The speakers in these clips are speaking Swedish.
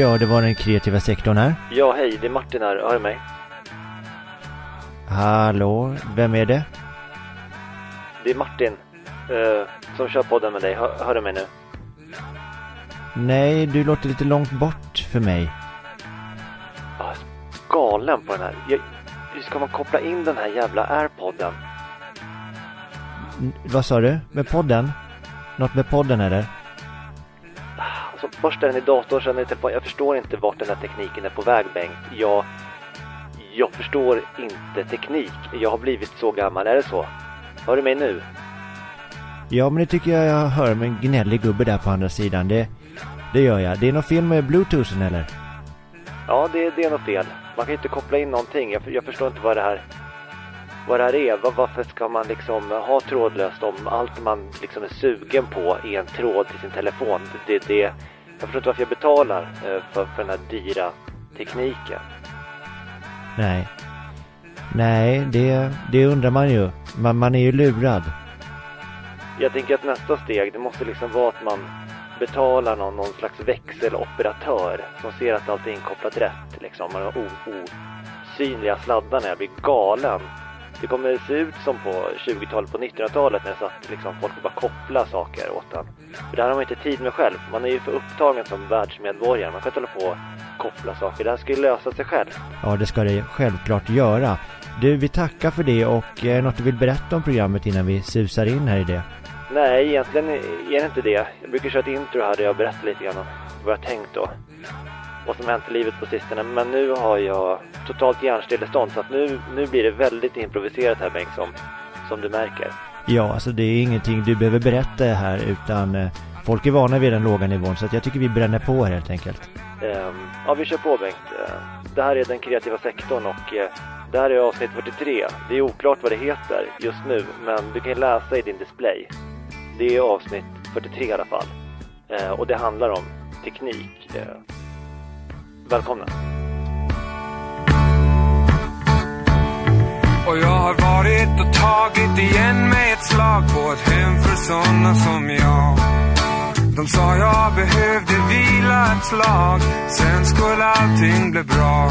Ja, det var den kreativa sektorn här. Ja, hej, det är Martin här. Hör du mig? Hallå, vem är det? Det är Martin eh, som kör podden med dig. Hör, hör du mig nu? Nej, du låter lite långt bort för mig. Ah, galen på den här. Jag, hur ska man koppla in den här jävla airpodden? N- vad sa du? Med podden? Något med podden eller? Alltså, först är den i datorn, sen är den i telefon. Jag förstår inte vart den här tekniken är på väg, Bengt. Jag, jag förstår inte teknik. Jag har blivit så gammal. Är det så? Hör du mig nu? Ja, men det tycker jag jag hör med en gnällig gubbe där på andra sidan. Det, det gör jag. Det är något fel med bluetoothen eller? Ja, det, det är något fel. Man kan ju inte koppla in någonting. Jag, jag förstår inte vad det här vad det här är. Var, varför ska man liksom ha trådlöst om allt man liksom är sugen på är en tråd till sin telefon? Det, det, jag förstår inte varför jag betalar eh, för, för den här dyra tekniken. Nej. Nej, det, det undrar man ju. Man, man är ju lurad. Jag tänker att nästa steg, det måste liksom vara att man betalar någon, någon slags växeloperatör som ser att allt är inkopplat rätt. Liksom. Man har osynliga sladdar när jag blir galen. Det kommer se ut som på 20-talet, på 1900-talet när det satt liksom folk bara koppla saker åt en. För det här har man inte tid med själv. Man är ju för upptagen som världsmedborgare. Man kan inte hålla på och koppla saker. Det här ska ju lösa sig själv. Ja, det ska det självklart göra. Du, vi tackar för det och är det något du vill berätta om programmet innan vi susar in här i det? Nej, egentligen är det inte det. Jag brukar köra ett intro här där jag berättar lite grann om vad jag tänkt och vad som hänt i livet på sistone. Men nu har jag totalt hjärnstillestånd så att nu, nu blir det väldigt improviserat här Bengt som, som du märker. Ja, alltså det är ingenting du behöver berätta här utan eh, folk är vana vid den låga nivån så att jag tycker vi bränner på här helt enkelt. Ehm, ja, vi kör på Bengt. Ehm, det här är den kreativa sektorn och eh, det här är avsnitt 43. Det är oklart vad det heter just nu, men du kan läsa i din display. Det är avsnitt 43 i alla fall. Och det handlar om teknik. Välkomna! Och jag har varit och tagit igen mig ett slag på ett hem för såna som jag. De sa jag behövde vila ett slag, sen skulle allting bli bra.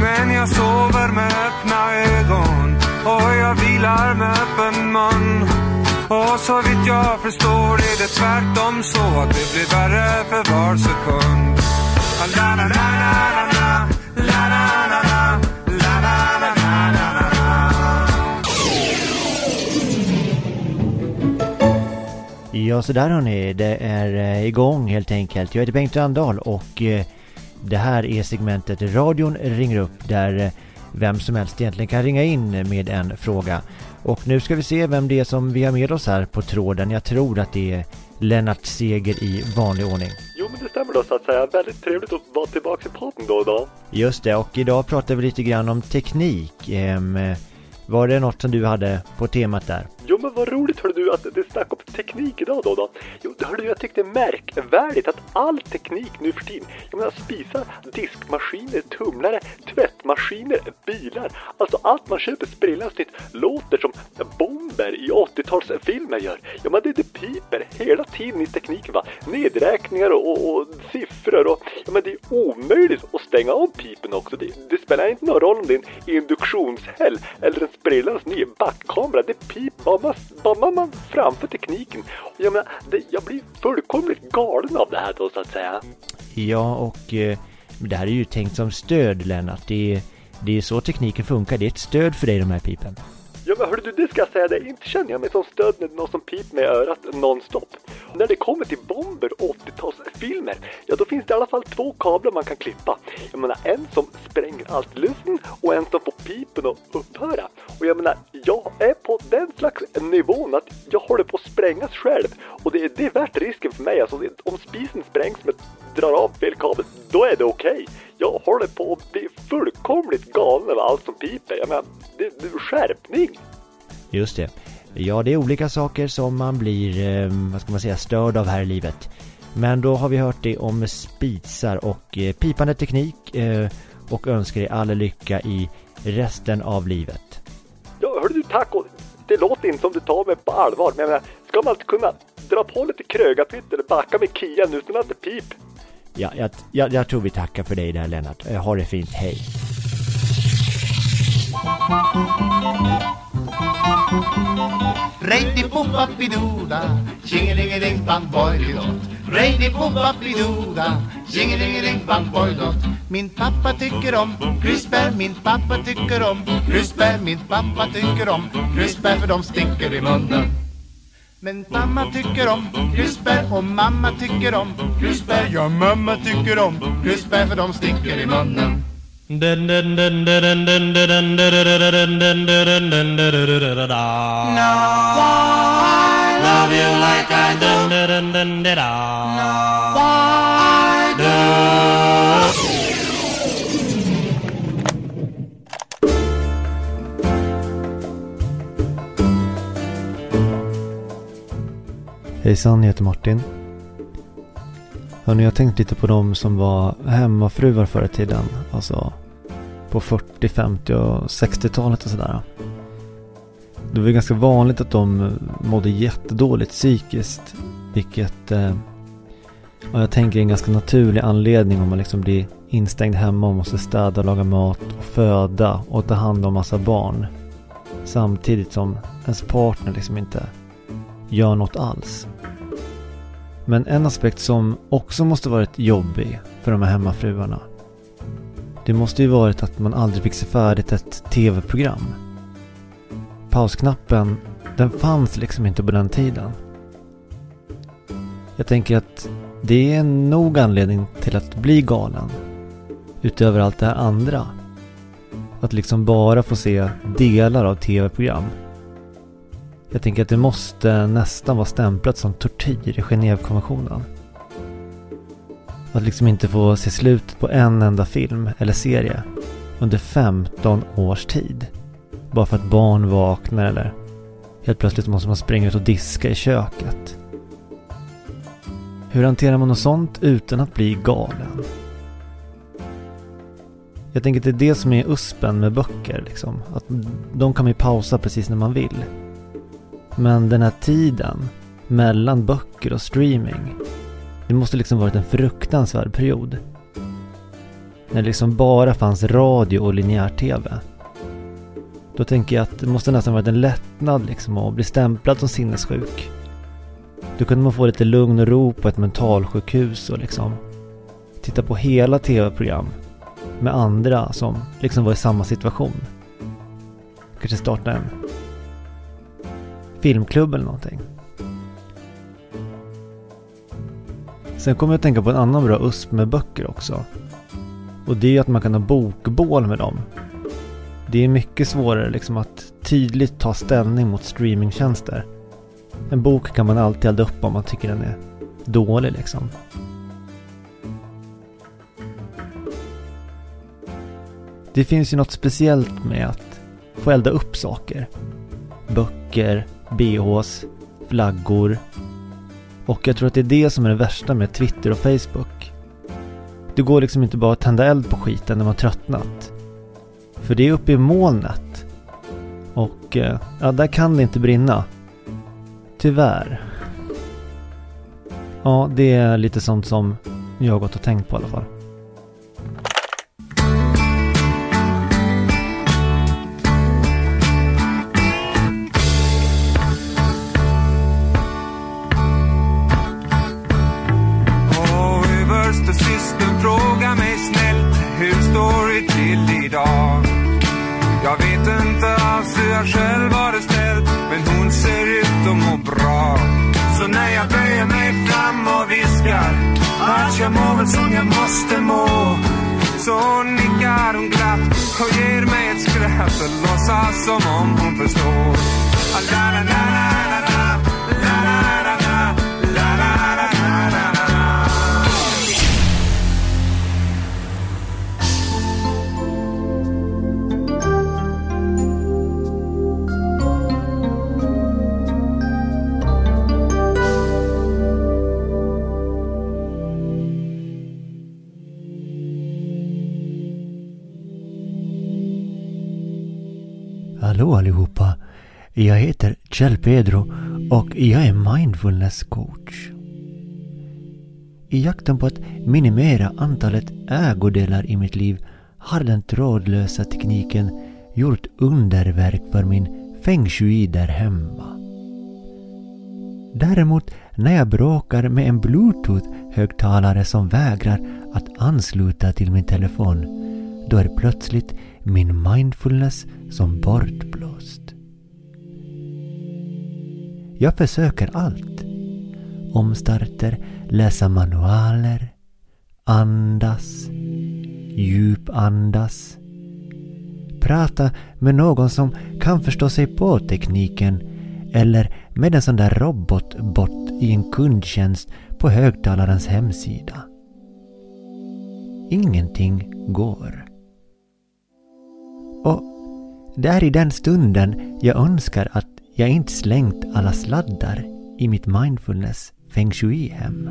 Men jag sover med öppna ögon och jag vilar med öppen mun. Och så vitt jag förstår är det tvärtom så att det blir värre för var sekund. Ja, så där hörni, det är eh, igång helt enkelt. Jag heter Bengt Randahl och eh, det här är segmentet Radion ringer upp där eh, vem som helst egentligen kan ringa in med en fråga. Och nu ska vi se vem det är som vi har med oss här på tråden. Jag tror att det är Lennart Seger i vanlig ordning. Jo, men det stämmer då så att säga. Väldigt trevligt att vara tillbaka i podden då och då. Just det, och idag pratar vi lite grann om teknik. Var det något som du hade på temat där? Jo men vad roligt hörde du att det snack om teknik idag då då. Jo hörde du jag tyckte det är märkvärdigt att all teknik nu för tiden, jag menar spisar, diskmaskiner, tumlare, tvättmaskiner, bilar, alltså allt man köper sprillans nytt låter som bomber i 80-talsfilmer gör. Ja men det, det piper hela tiden i tekniken va. Nedräkningar och, och, och siffror och ja men det är omöjligt att stänga av pipen också. Det, det spelar inte någon roll om det är en induktionshäll eller en sprillans ny backkamera. Det piper bara man, bara man framför tekniken. Jag menar, det, jag blir fullkomligt galen av det här då så att säga. Ja, och eh, det här är ju tänkt som stöd Lennart. Det det är så tekniken funkar. Det är ett stöd för dig de här pipen. Ja men hörru du, det ska jag säga dig. Inte känner jag mig som stöd med någon som piper mig i örat nonstop. När det kommer till bomber och 80-talsfilmer, ja då finns det i alla fall två kablar man kan klippa. Jag menar en som spränger allt luften och en som får pipen att upphöra. Och jag menar, jag är på den slags nivån att jag håller på att sprängas själv. Och det, det är värt risken för mig. Alltså om spisen sprängs med drar av fel kabel, då är det okej. Jag håller på att bli fullkomligt galen av allt som piper. Jag menar, det, det är skärpning. Just det. Ja, det är olika saker som man blir, eh, vad ska man säga, störd av här i livet. Men då har vi hört det om spisar och eh, pipande teknik eh, och önskar er all lycka i resten av livet. Ja, hörru du, tack och det låter inte som du tar mig på allvar. Men jag menar, ska man inte kunna dra på lite krögarpytt eller backa med Kian utan att det pip? Ja, jag, jag, jag tror vi tackar för dig där Lennart. Eh, ha det fint, hej. Rejdi-bop-bap-i-doo-da, tjingelingeling-bang-boy-lott. Rejdi-bop-bap-i-doo-da, tjingelingeling-bang-boy-lott. Min pappa tycker om krusbär, min pappa tycker om krusbär, min pappa tycker om krusbär för de sticker i munnen. Men mamma tycker om krusbär och mamma tycker om krusbär, ja mamma tycker om krusbär för de stinker i munnen. Love you like I do. Why Hejsan, jag heter Martin. Hörni, jag har tänkt lite på de som var hemmafruar förr i tiden. Alltså på 40, 50 och 60-talet och sådär. Det var ganska vanligt att de mådde jättedåligt psykiskt. Vilket eh, jag tänker är en ganska naturlig anledning om man liksom blir instängd hemma och måste städa, laga mat och föda och ta hand om massa barn. Samtidigt som ens partner liksom inte gör något alls. Men en aspekt som också måste varit jobbig för de här hemmafruarna. Det måste ju varit att man aldrig fick se färdigt ett tv-program. Pausknappen, den fanns liksom inte på den tiden. Jag tänker att det är nog anledning till att bli galen. Utöver allt det här andra. Att liksom bara få se delar av tv-program. Jag tänker att det måste nästan vara stämplat som tortyr i Genèvekonventionen. Att liksom inte få se slutet på en enda film eller serie under 15 års tid. Bara för att barn vaknar eller helt plötsligt måste man springa ut och diska i köket. Hur hanterar man något sånt utan att bli galen? Jag tänker att det är det som är uspen med böcker liksom. Att de kan man ju pausa precis när man vill. Men den här tiden mellan böcker och streaming. Det måste liksom varit en fruktansvärd period. När det liksom bara fanns radio och linjär-tv. Då tänker jag att det måste nästan varit en lättnad liksom att bli stämplad som sinnessjuk. Då kunde man få lite lugn och ro på ett mentalsjukhus och liksom titta på hela tv-program med andra som liksom var i samma situation. Kanske starta en filmklubb eller någonting. Sen kommer jag att tänka på en annan bra USP med böcker också. Och det är ju att man kan ha bokbål med dem. Det är mycket svårare liksom att tydligt ta ställning mot streamingtjänster. En bok kan man alltid elda upp om man tycker den är dålig liksom. Det finns ju något speciellt med att få elda upp saker. Böcker, bhs, flaggor. Och jag tror att det är det som är det värsta med Twitter och Facebook. Det går liksom inte bara att tända eld på skiten när man tröttnat. För det är uppe i molnet. Och eh, ja, där kan det inte brinna. Tyvärr. Ja, det är lite sånt som jag har gått och tänkt på i alla fall. Väl som jag måste må. Så nickar hon glatt. Och ger mig ett skratt och låtsas som om hon förstår. Ah, la, la, la, la, la, la, Hallå allihopa! Jag heter Kjell Pedro och jag är mindfulness coach. I jakten på att minimera antalet ägodelar i mitt liv har den trådlösa tekniken gjort underverk för min feng shui där hemma. Däremot när jag bråkar med en bluetooth-högtalare som vägrar att ansluta till min telefon, då är plötsligt min mindfulness som bortblåst. Jag försöker allt. Omstarter, läsa manualer, andas, djupandas, prata med någon som kan förstå sig på tekniken eller med en sån där robotbot i en kundtjänst på högtalarens hemsida. Ingenting går. Och det är i den stunden jag önskar att jag inte slängt alla sladdar i mitt mindfulness feng shui-hem.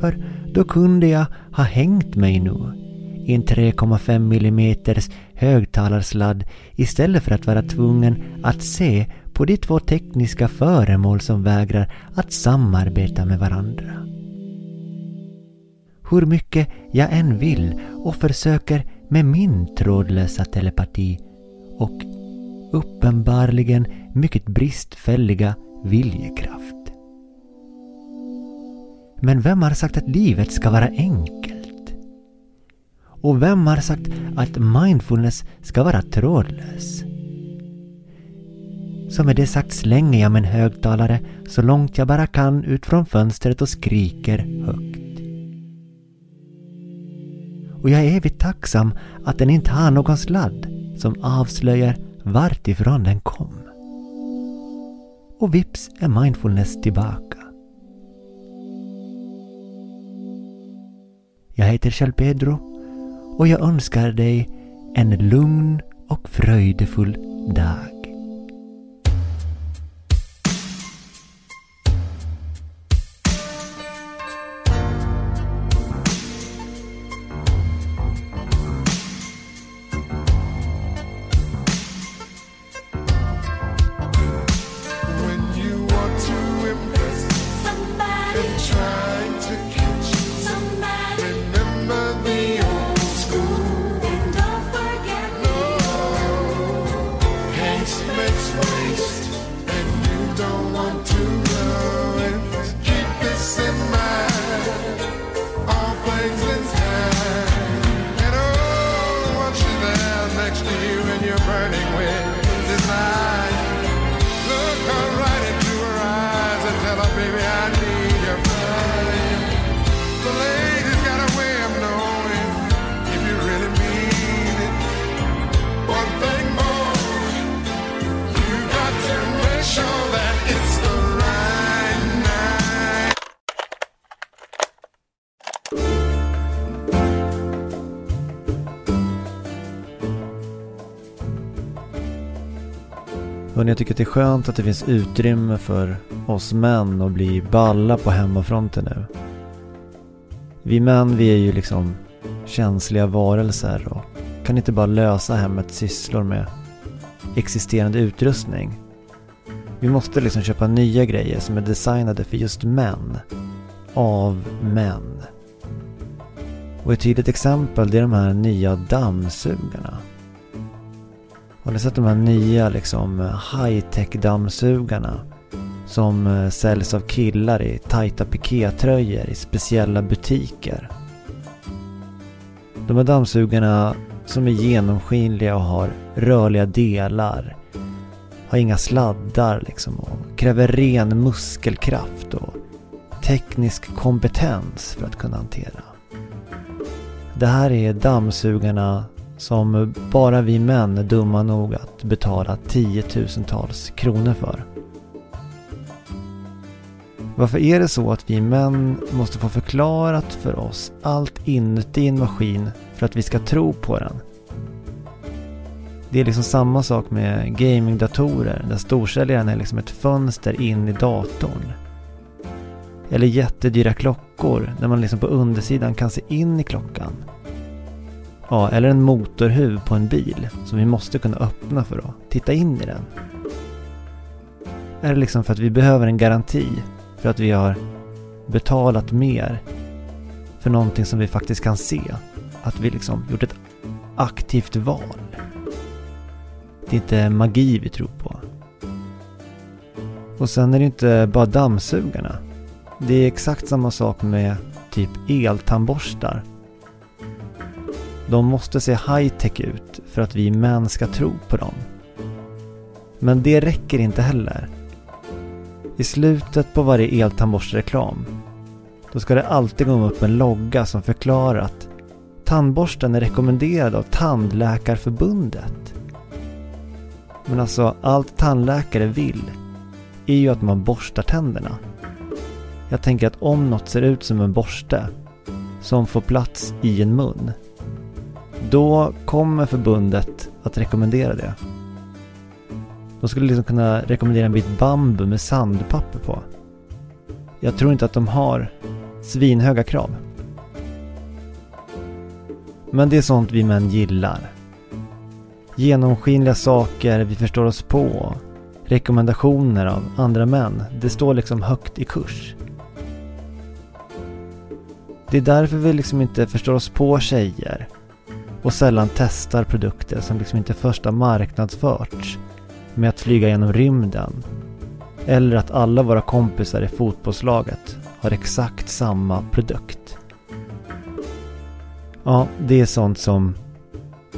För då kunde jag ha hängt mig nu i en 3,5 mm högtalarsladd istället för att vara tvungen att se på de två tekniska föremål som vägrar att samarbeta med varandra. Hur mycket jag än vill och försöker med min trådlösa telepati och uppenbarligen mycket bristfälliga viljekraft. Men vem har sagt att livet ska vara enkelt? Och vem har sagt att mindfulness ska vara trådlös? Så med det sagt slänger jag min högtalare så långt jag bara kan ut från fönstret och skriker högt. Och jag är evigt tacksam att den inte har någon sladd som avslöjar vart ifrån den kom. Och vips är mindfulness tillbaka. Jag heter Kjell Pedro och jag önskar dig en lugn och fröjdefull dag. Hörrni, jag tycker att det är skönt att det finns utrymme för oss män att bli balla på hemmafronten nu. Vi män, vi är ju liksom känsliga varelser och kan inte bara lösa hemmets sysslor med existerande utrustning. Vi måste liksom köpa nya grejer som är designade för just män. Av män. Och ett tydligt exempel det är de här nya dammsugarna. Har ni sett de här nya liksom high-tech dammsugarna? Som eh, säljs av killar i tajta pikétröjor i speciella butiker. De här dammsugarna som är genomskinliga och har rörliga delar. Har inga sladdar liksom och kräver ren muskelkraft och teknisk kompetens för att kunna hantera. Det här är dammsugarna som bara vi män är dumma nog att betala tiotusentals kronor för. Varför är det så att vi män måste få förklarat för oss allt inuti en maskin för att vi ska tro på den? Det är liksom samma sak med gamingdatorer där storsäljaren är liksom ett fönster in i datorn. Eller jättedyra klockor där man liksom på undersidan kan se in i klockan. Ja, eller en motorhuv på en bil som vi måste kunna öppna för att titta in i den. Är det liksom för att vi behöver en garanti för att vi har betalat mer för någonting som vi faktiskt kan se. Att vi liksom gjort ett aktivt val. Det är inte magi vi tror på. Och sen är det inte bara dammsugarna. Det är exakt samma sak med typ eltandborstar. De måste se high-tech ut för att vi män ska tro på dem. Men det räcker inte heller. I slutet på varje eltandborstreklam då ska det alltid gå upp en logga som förklarar att tandborsten är rekommenderad av Tandläkarförbundet. Men alltså, allt tandläkare vill är ju att man borstar tänderna. Jag tänker att om något ser ut som en borste som får plats i en mun då kommer förbundet att rekommendera det. De skulle liksom kunna rekommendera en bit bambu med sandpapper på. Jag tror inte att de har svinhöga krav. Men det är sånt vi män gillar. Genomskinliga saker vi förstår oss på. Rekommendationer av andra män. Det står liksom högt i kurs. Det är därför vi liksom inte förstår oss på tjejer. Och sällan testar produkter som liksom inte först har marknadsförts med att flyga genom rymden. Eller att alla våra kompisar i fotbollslaget har exakt samma produkt. Ja, det är sånt som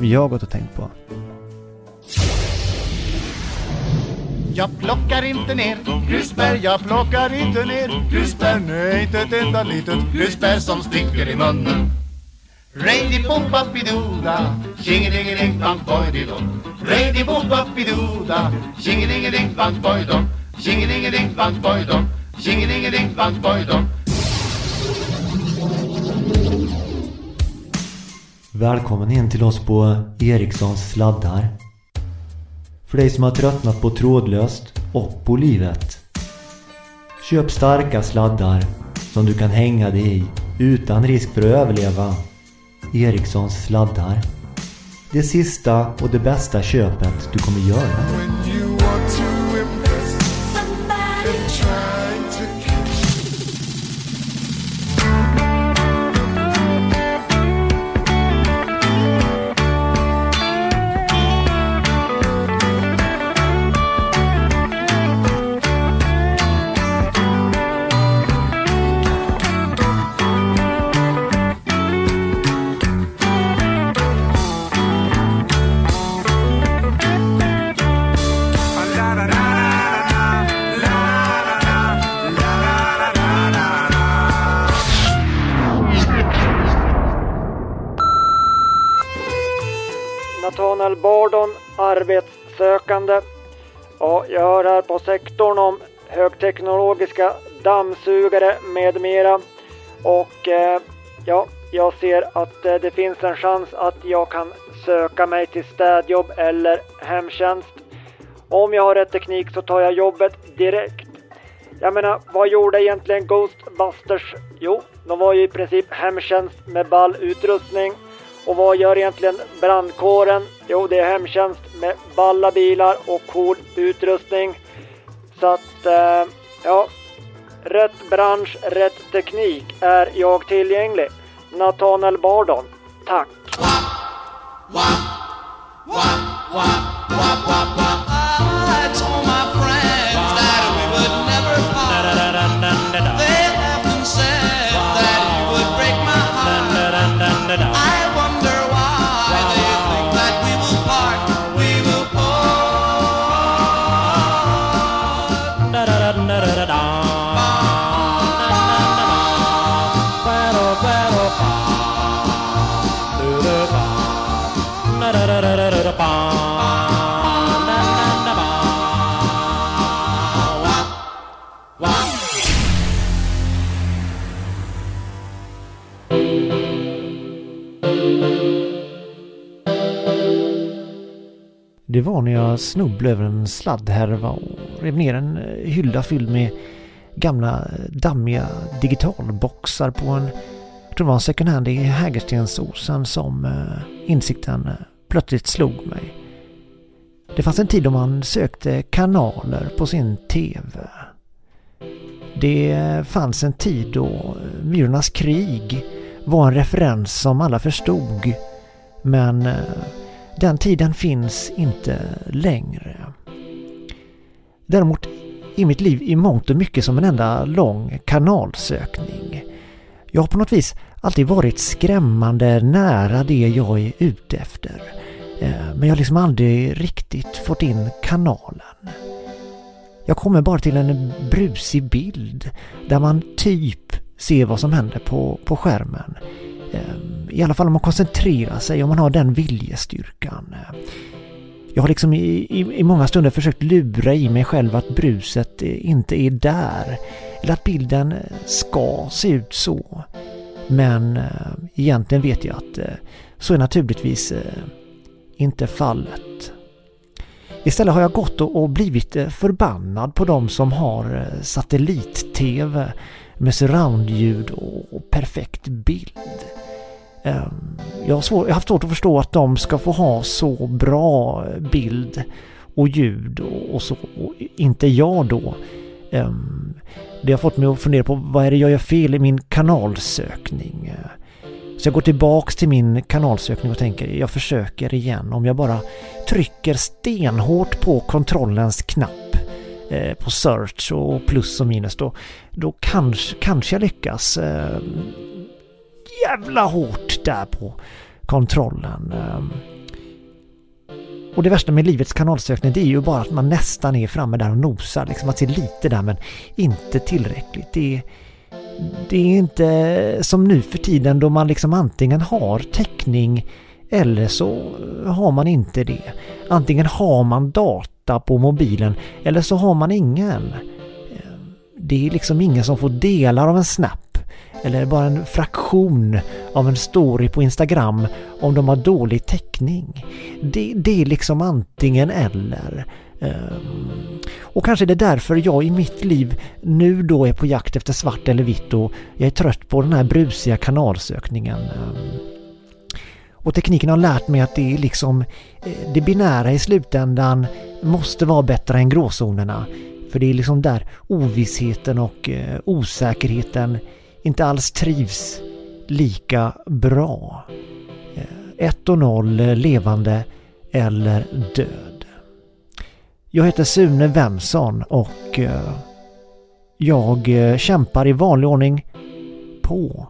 jag har gått och tänkt på. Jag plockar inte ner grusbär, jag plockar inte ner grusbär Nej, inte ett enda litet grusbär som sticker i munnen Rady bop dooda tjingelingeling bang boy didom Rady bop dooda tjingelingeling bang boy dom Tjingelingeling bang boy dom Tjingelingeling bang boy dom Välkommen in till oss på Erikssons sladdar. För dig som har tröttnat på trådlöst och på livet. Köp starka sladdar som du kan hänga dig i utan risk för att överleva. Erikssons sladdar. Det sista och det bästa köpet du kommer göra. Här på sektorn om högteknologiska dammsugare med mera. Och eh, ja, jag ser att eh, det finns en chans att jag kan söka mig till städjobb eller hemtjänst. Om jag har rätt teknik så tar jag jobbet direkt. Jag menar, vad gjorde egentligen Ghostbusters? Jo, de var ju i princip hemtjänst med ball utrustning. Och vad gör egentligen brandkåren? Jo, det är hemtjänst med balla bilar och cool utrustning. Så att, eh, ja, rätt bransch, rätt teknik är jag tillgänglig. Nathanael Bardon, tack. I Det var när jag snubblade över en sladdhärva och rev ner en eh, hylla fylld med gamla eh, dammiga digitalboxar på en, jag tror det var en second hand i Hägerstensåsen som eh, insikten plötsligt slog mig. Det fanns en tid då man sökte kanaler på sin TV. Det fanns en tid då Myrornas krig var en referens som alla förstod. Men den tiden finns inte längre. Däremot är mitt liv i mångt och mycket som en enda lång kanalsökning. Jag har på något vis alltid varit skrämmande nära det jag är ute efter. Eh, men jag har liksom aldrig riktigt fått in kanalen. Jag kommer bara till en brusig bild där man typ ser vad som händer på, på skärmen. Ehm, I alla fall om man koncentrerar sig, om man har den viljestyrkan. Jag har liksom i, i, i många stunder försökt lura i mig själv att bruset inte är där. Eller att bilden eh, ska se ut så. Men eh, egentligen vet jag att eh, så är naturligtvis eh, inte fallet. Istället har jag gått och, och blivit eh, förbannad på de som har eh, satellit-tv med surroundljud och, och perfekt bild. Ehm, jag har, svår, jag har haft svårt att förstå att de ska få ha så bra bild och ljud och, och så, och inte jag då. Ehm, det har fått mig att fundera på vad är det jag gör fel i min kanalsökning? Så jag går tillbaks till min kanalsökning och tänker jag försöker igen om jag bara trycker stenhårt på kontrollens knapp eh, på search och plus och minus då, då kanske, kanske jag lyckas. Eh, jävla hårt där på kontrollen. Ehm. Och det värsta med livets kanalsökning det är ju bara att man nästan är framme där och nosar. Liksom att se lite där men inte tillräckligt. Det är, det är inte som nu för tiden då man liksom antingen har täckning eller så har man inte det. Antingen har man data på mobilen eller så har man ingen. Det är liksom ingen som får delar av en snap eller bara en fraktion av en story på Instagram om de har dålig täckning. Det, det är liksom antingen eller. Ehm, och kanske det är därför jag i mitt liv nu då är på jakt efter svart eller vitt och jag är trött på den här brusiga kanalsökningen. Ehm, och tekniken har lärt mig att det är liksom eh, det binära i slutändan måste vara bättre än gråzonerna. För det är liksom där ovissheten och eh, osäkerheten inte alls trivs lika bra. Eh, 1 och 0 eh, levande eller död. Jag heter Sune Wemson och eh, jag kämpar i vanlig ordning på.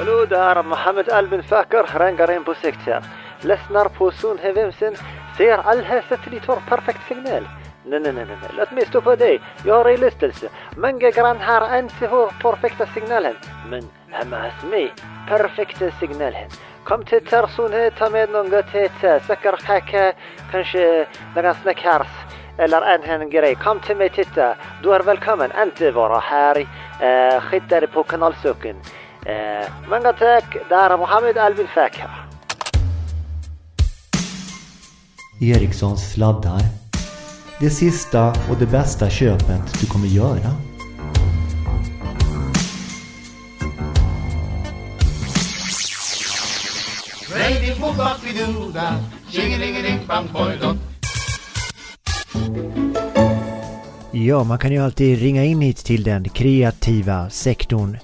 Hallå där, Mohammed Albin Fakar, rangaren på sekten. Lyssnar på Sunhe Vemsen, ser all här satellit har perfekt signal. Nej, nej, nej, nej, nej, låt mig stoppa dig. Jag har illustelse. Många grannar inte har perfekta signalen. Men hemma hos mig, perfekta signalen. Kom till Sunhe, ta med något att äta. Sockerkaka, kanske någon snackars. Eller en hen grej. Kom till mig titta. Du är här är Mohammed Albin Fakar. Ericssons sladdar. Det sista och det bästa köpet du kommer göra. Ja, man kan ju alltid ringa in hit till den kreativa sektorn.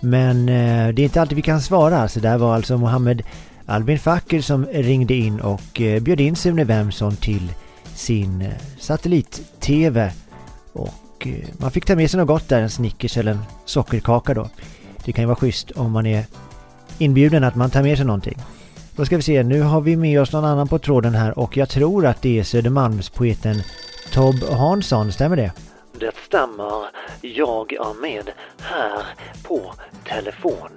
Men eh, det är inte alltid vi kan svara, så där var alltså Mohammed Albin Fakir som ringde in och eh, bjöd in Sune Wemson till sin eh, satellit-TV. Och eh, man fick ta med sig något gott där, en Snickers eller en sockerkaka då. Det kan ju vara schysst om man är inbjuden att man tar med sig någonting. Då ska vi se, nu har vi med oss någon annan på tråden här och jag tror att det är Södermalmspoeten Tob Hansson, stämmer det? Det stämmer. Jag är med här på telefon.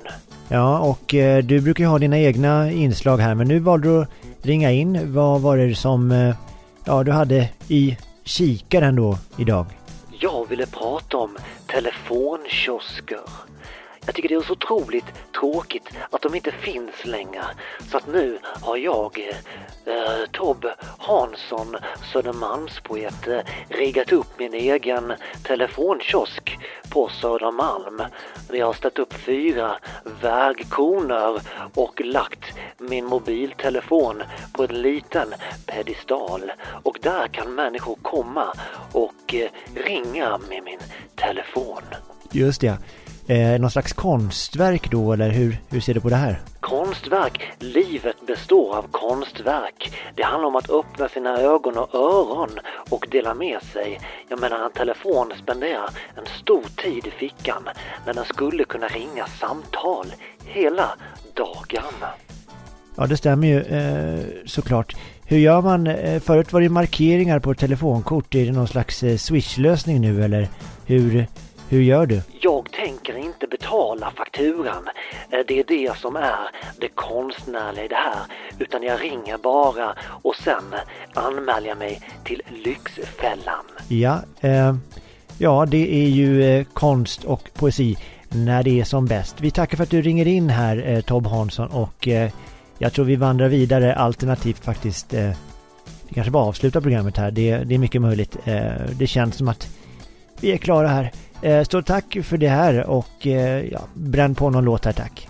Ja, och eh, du brukar ju ha dina egna inslag här, men nu valde du att ringa in. Vad var det som eh, ja, du hade i kikaren då idag? Jag ville prata om telefonkiosker jag tycker det är så otroligt tråkigt att de inte finns längre. Så att nu har jag, eh, Tob Hansson, Södermalmspoet, eh, riggat upp min egen telefonkiosk på Södermalm. Jag har ställt upp fyra vägkoner och lagt min mobiltelefon på en liten pedestal. Och där kan människor komma och eh, ringa med min telefon. Just det. Eh, någon slags konstverk då, eller hur, hur ser du på det här? Konstverk. Livet består av konstverk. Det handlar om att öppna sina ögon och öron och dela med sig. Jag menar, en telefon spenderar en stor tid i fickan när den skulle kunna ringa samtal hela dagen. Ja, det stämmer ju eh, såklart. Hur gör man? Eh, förut var det markeringar på ett telefonkort. Är det någon slags eh, switchlösning nu eller hur, hur gör du? Jag tänker inte betala fakturan. Eh, Det är det som är det konstnärliga i det här. Utan jag ringer bara och sen anmäler jag mig till Lyxfällan. Ja, eh, ja det är ju eh, konst och poesi när det är som bäst. Vi tackar för att du ringer in här eh, Tob Hansson och eh, jag tror vi vandrar vidare alternativt faktiskt eh, vi kanske bara avslutar programmet här. Det, det är mycket möjligt. Det känns som att vi är klara här. Eh, stort tack för det här och eh, ja, bränn på någon låt här tack.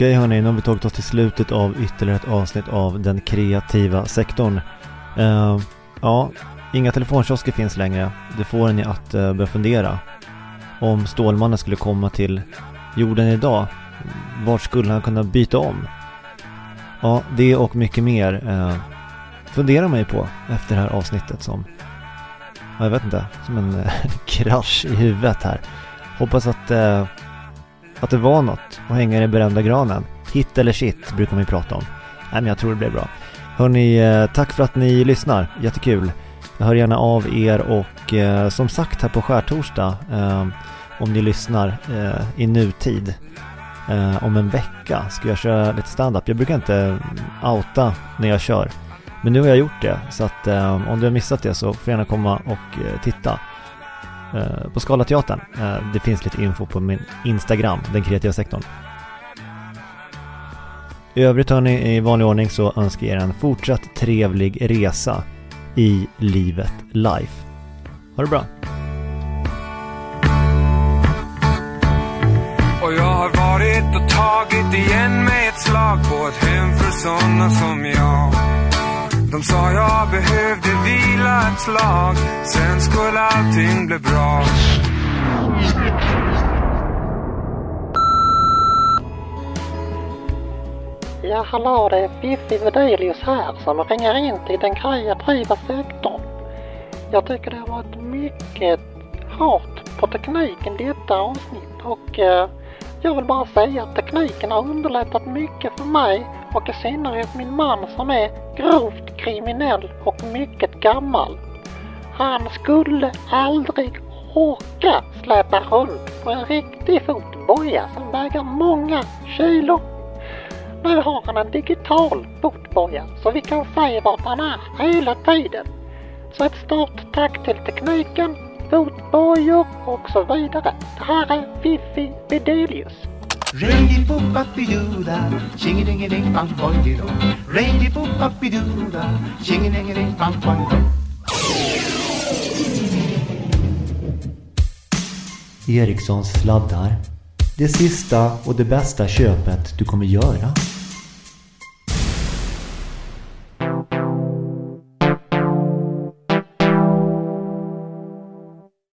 Okej hörni, nu har vi tagit oss till slutet av ytterligare ett avsnitt av den kreativa sektorn. Uh, ja, inga telefonkiosker finns längre. Det får en ju att uh, börja fundera. Om Stålmannen skulle komma till jorden idag, vart skulle han kunna byta om? Ja, det och mycket mer uh, funderar man ju på efter det här avsnittet som, ja, jag vet inte, som en krasch i huvudet här. Hoppas att att det var något att hänga i den berömda granen. Hit eller shit brukar man ju prata om. Nej men jag tror det blev bra. Hörni, eh, tack för att ni lyssnar. Jättekul. Jag hör gärna av er och eh, som sagt här på skärtorsdag eh, om ni lyssnar eh, i nutid eh, om en vecka ska jag köra lite standup. Jag brukar inte mm, outa när jag kör. Men nu har jag gjort det så att eh, om du har missat det så får du gärna komma och eh, titta eh, på Scalateatern. Eh, det finns lite info på min Instagram, den kreativa sektorn. I övrigt hörni, i vanlig ordning så önskar jag er en fortsatt trevlig resa i livet life. Ha det bra! Och jag har varit och tagit igen med ett slag på ett hem för sådana som jag. De sa jag behövde vila ett slag, sen skulle allting bli bra. Ja, hallå, det är Fiffi Vedelius här som ringer in till den kreativa sektorn. Jag tycker det har varit mycket hårt på tekniken detta avsnitt och eh, jag vill bara säga att tekniken har underlättat mycket för mig och i synnerhet min man som är grovt kriminell och mycket gammal. Han skulle aldrig orka släpa runt på en riktig fotboja som väger många kilo. Nu har han en digital fotboja så vi kan se vart han är hela tiden. Så ett stort tack till tekniken, fotbojor och så vidare. Det här är Fiffi Bedelius. Ready for puppy doo da, ching ding ding bang boy dido. Ready for puppy doo da, ching ding ding bang boy Erikssons sladdar. Det sista och det bästa köpet du kommer göra.